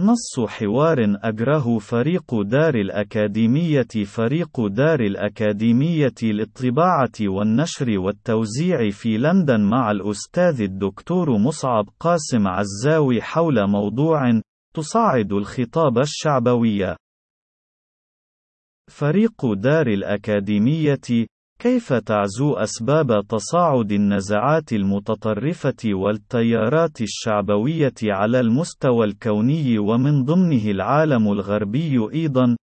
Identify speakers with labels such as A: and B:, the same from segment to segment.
A: نص حوار أجره فريق دار الأكاديمية فريق دار الأكاديمية للطباعة والنشر والتوزيع في لندن مع الأستاذ الدكتور مصعب قاسم عزاوي حول موضوع تصعد الخطاب الشعبوي فريق دار الأكاديمية كيف تعزو أسباب تصاعد النزعات المتطرفة والتيارات الشعبوية على المستوى الكوني ومن ضمنه العالم الغربي أيضا؟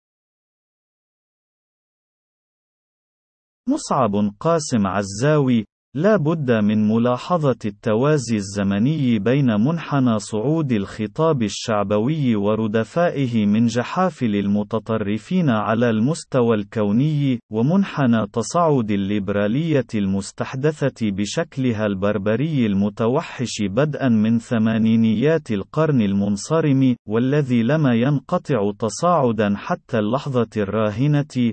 A: مصعب قاسم عزاوي لا بد من ملاحظة التوازي الزمني بين منحنى صعود الخطاب الشعبوي وردفائه من جحافل المتطرفين على المستوى الكوني، ومنحنى تصاعد الليبرالية المستحدثة بشكلها البربري المتوحش بدءا من ثمانينيات القرن المنصرم، والذي لم ينقطع تصاعدا حتى اللحظة الراهنة،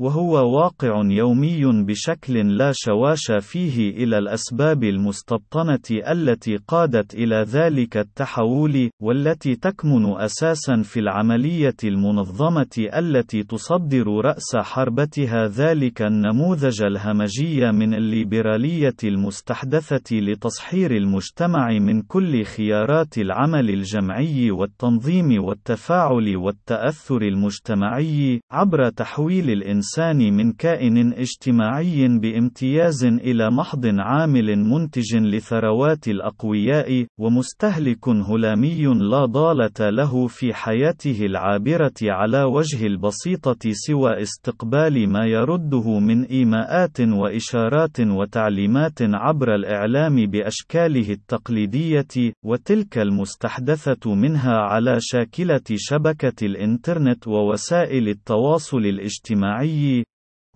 A: وهو واقع يومي بشكل لا شواش فيه إلى الأسباب المستبطنة التي قادت إلى ذلك التحول، والتي تكمن أساسًا في العملية المنظمة التي تصدر رأس حربتها ذلك النموذج الهمجي من الليبرالية المستحدثة لتصحير المجتمع من كل خيارات العمل الجمعي والتنظيم والتفاعل والتأثر المجتمعي، عبر تحويل الإنسان الإنسان من كائن اجتماعي بامتياز إلى محض عامل منتج لثروات الأقوياء، ومستهلك هلامي لا ضالة له في حياته العابرة على وجه البسيطة سوى استقبال ما يرده من إيماءات وإشارات وتعليمات عبر الإعلام بأشكاله التقليدية، وتلك المستحدثة منها على شاكلة شبكة الإنترنت ووسائل التواصل الاجتماعي year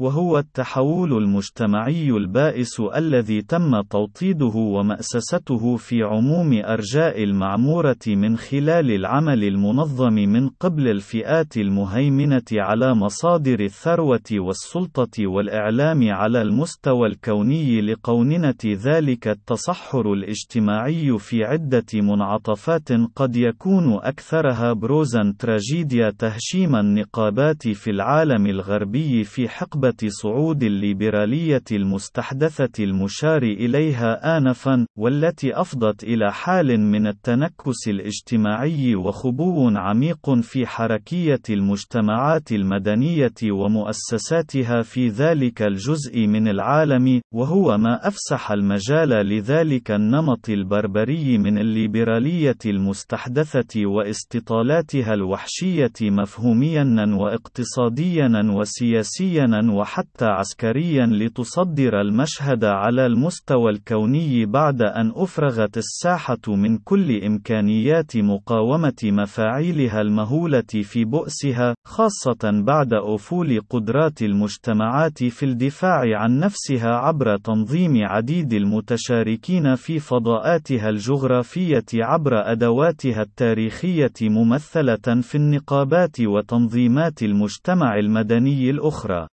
A: وهو التحول المجتمعي البائس الذي تم توطيده ومأسسته في عموم أرجاء المعمورة من خلال العمل المنظم من قبل الفئات المهيمنة على مصادر الثروة والسلطة والإعلام على المستوى الكوني لقوننة ذلك التصحر الاجتماعي في عدة منعطفات قد يكون أكثرها بروزا تراجيديا تهشيم النقابات في العالم الغربي في حقبة صعود الليبرالية المستحدثة المشار إليها آنفًا، والتي أفضت إلى حال من التنكس الاجتماعي وخبو عميق في حركية المجتمعات المدنية ومؤسساتها في ذلك الجزء من العالم، وهو ما أفسح المجال لذلك النمط البربري من الليبرالية المستحدثة واستطالاتها الوحشية مفهوميًا وإقتصاديًا وسياسيًا وحتى عسكريا لتصدر المشهد على المستوى الكوني بعد أن أفرغت الساحة من كل إمكانيات مقاومة مفاعيلها المهولة في بؤسها، خاصة بعد أفول قدرات المجتمعات في الدفاع عن نفسها عبر تنظيم عديد المتشاركين في فضاءاتها الجغرافية عبر أدواتها التاريخية ممثلة في النقابات وتنظيمات المجتمع المدني الأخرى.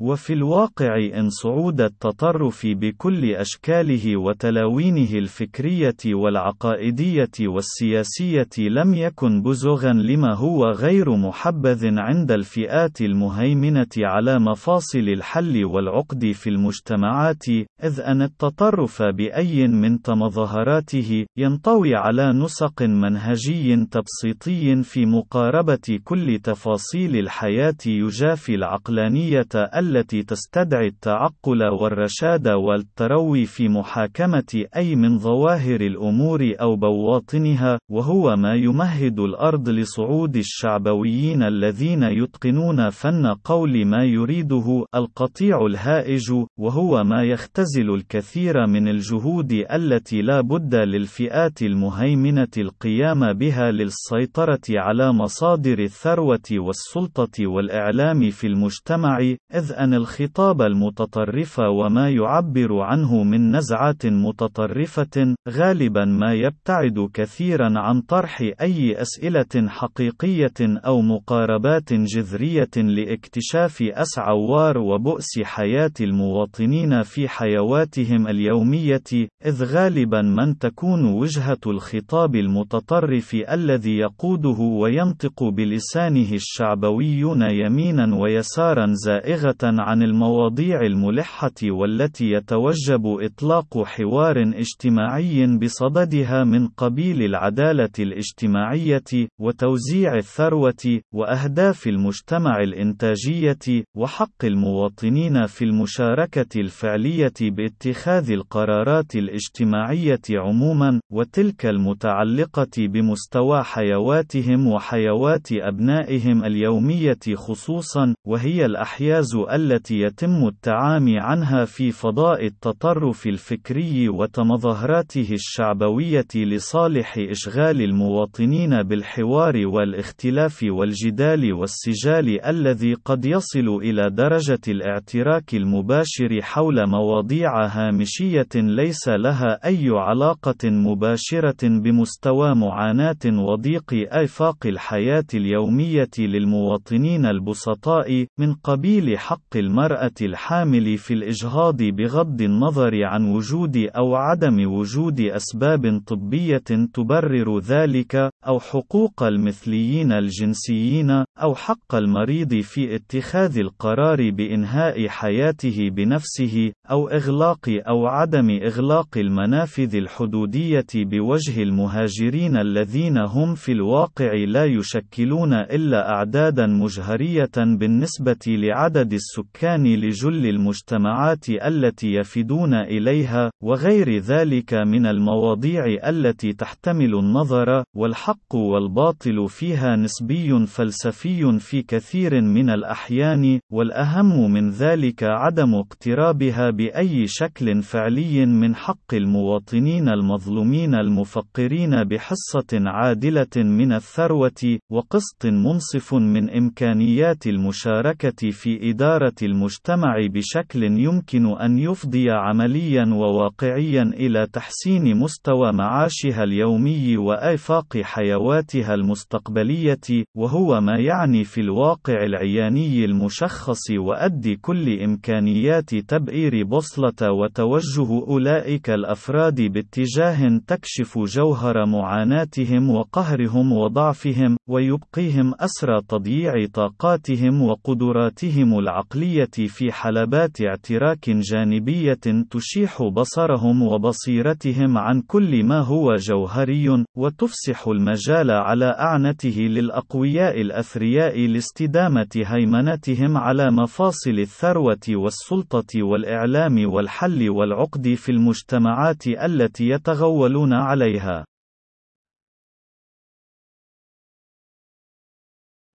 A: وفي الواقع إن صعود التطرف بكل أشكاله وتلاوينه الفكرية والعقائدية والسياسية لم يكن بزغا لما هو غير محبذ عند الفئات المهيمنة على مفاصل الحل والعقد في المجتمعات، إذ أن التطرف بأي من تمظهراته ينطوي على نسق منهجي تبسيطي في مقاربة كل تفاصيل الحياة يجافي العقلانية التي تستدعي التعقل والرشاد والتروي في محاكمة أي من ظواهر الأمور أو بواطنها، وهو ما يمهد الأرض لصعود الشعبويين الذين يتقنون فن قول ما يريده القطيع الهائج، وهو ما يختزل الكثير من الجهود التي لا بد للفئات المهيمنة القيام بها للسيطرة على مصادر الثروة والسلطة والإعلام في المجتمع، إذ شأن الخطاب المتطرف وما يعبر عنه من نزعات متطرفة، غالبا ما يبتعد كثيرا عن طرح أي أسئلة حقيقية أو مقاربات جذرية لاكتشاف أسعوار وبؤس حياة المواطنين في حيواتهم اليومية، إذ غالبا من تكون وجهة الخطاب المتطرف الذي يقوده وينطق بلسانه الشعبويون يمينا ويسارا زائغة عن المواضيع الملحة والتي يتوجب إطلاق حوار اجتماعي بصددها من قبيل العدالة الاجتماعية، وتوزيع الثروة، وأهداف المجتمع الإنتاجية، وحق المواطنين في المشاركة الفعلية باتخاذ القرارات الاجتماعية عموما، وتلك المتعلقة بمستوى حيواتهم وحيوات أبنائهم اليومية خصوصا، وهي الأحياز التي يتم التعامي عنها في فضاء التطرف الفكري وتمظهراته الشعبوية لصالح إشغال المواطنين بالحوار والاختلاف والجدال والسجال الذي قد يصل إلى درجة الاعتراك المباشر حول مواضيع هامشية ليس لها أي علاقة مباشرة بمستوى معاناة وضيق آفاق الحياة اليومية للمواطنين البسطاء، من قبيل حق المرأة الحامل في الإجهاض بغض النظر عن وجود أو عدم وجود أسباب طبية تبرر ذلك، أو حقوق المثليين الجنسيين، أو حق المريض في اتخاذ القرار بإنهاء حياته بنفسه، أو إغلاق أو عدم إغلاق المنافذ الحدودية بوجه المهاجرين الذين هم في الواقع لا يشكلون إلا أعدادا مجهرية بالنسبة لعدد السكان. لجل المجتمعات التي يفدون إليها، وغير ذلك من المواضيع التي تحتمل النظر، والحق والباطل فيها نسبي فلسفي في كثير من الأحيان، والأهم من ذلك عدم اقترابها بأي شكل فعلي من حق المواطنين المظلومين المفقرين بحصة عادلة من الثروة، وقسط منصف من إمكانيات المشاركة في إدارة المجتمع بشكل يمكن أن يفضي عمليا وواقعيا إلى تحسين مستوى معاشها اليومي وآفاق حيواتها المستقبلية، وهو ما يعني في الواقع العياني المشخص وأد كل إمكانيات تبئير بوصلة وتوجه أولئك الأفراد باتجاه تكشف جوهر معاناتهم وقهرهم وضعفهم، ويبقيهم أسرى تضييع طاقاتهم وقدراتهم العقلية في حلبات اعتراك جانبية تشيح بصرهم وبصيرتهم عن كل ما هو جوهري، وتفسح المجال على أعنته للأقوياء الأثرياء لاستدامة هيمنتهم على مفاصل الثروة والسلطة والإعلام والحل والعقد في المجتمعات التي يتغولون عليها.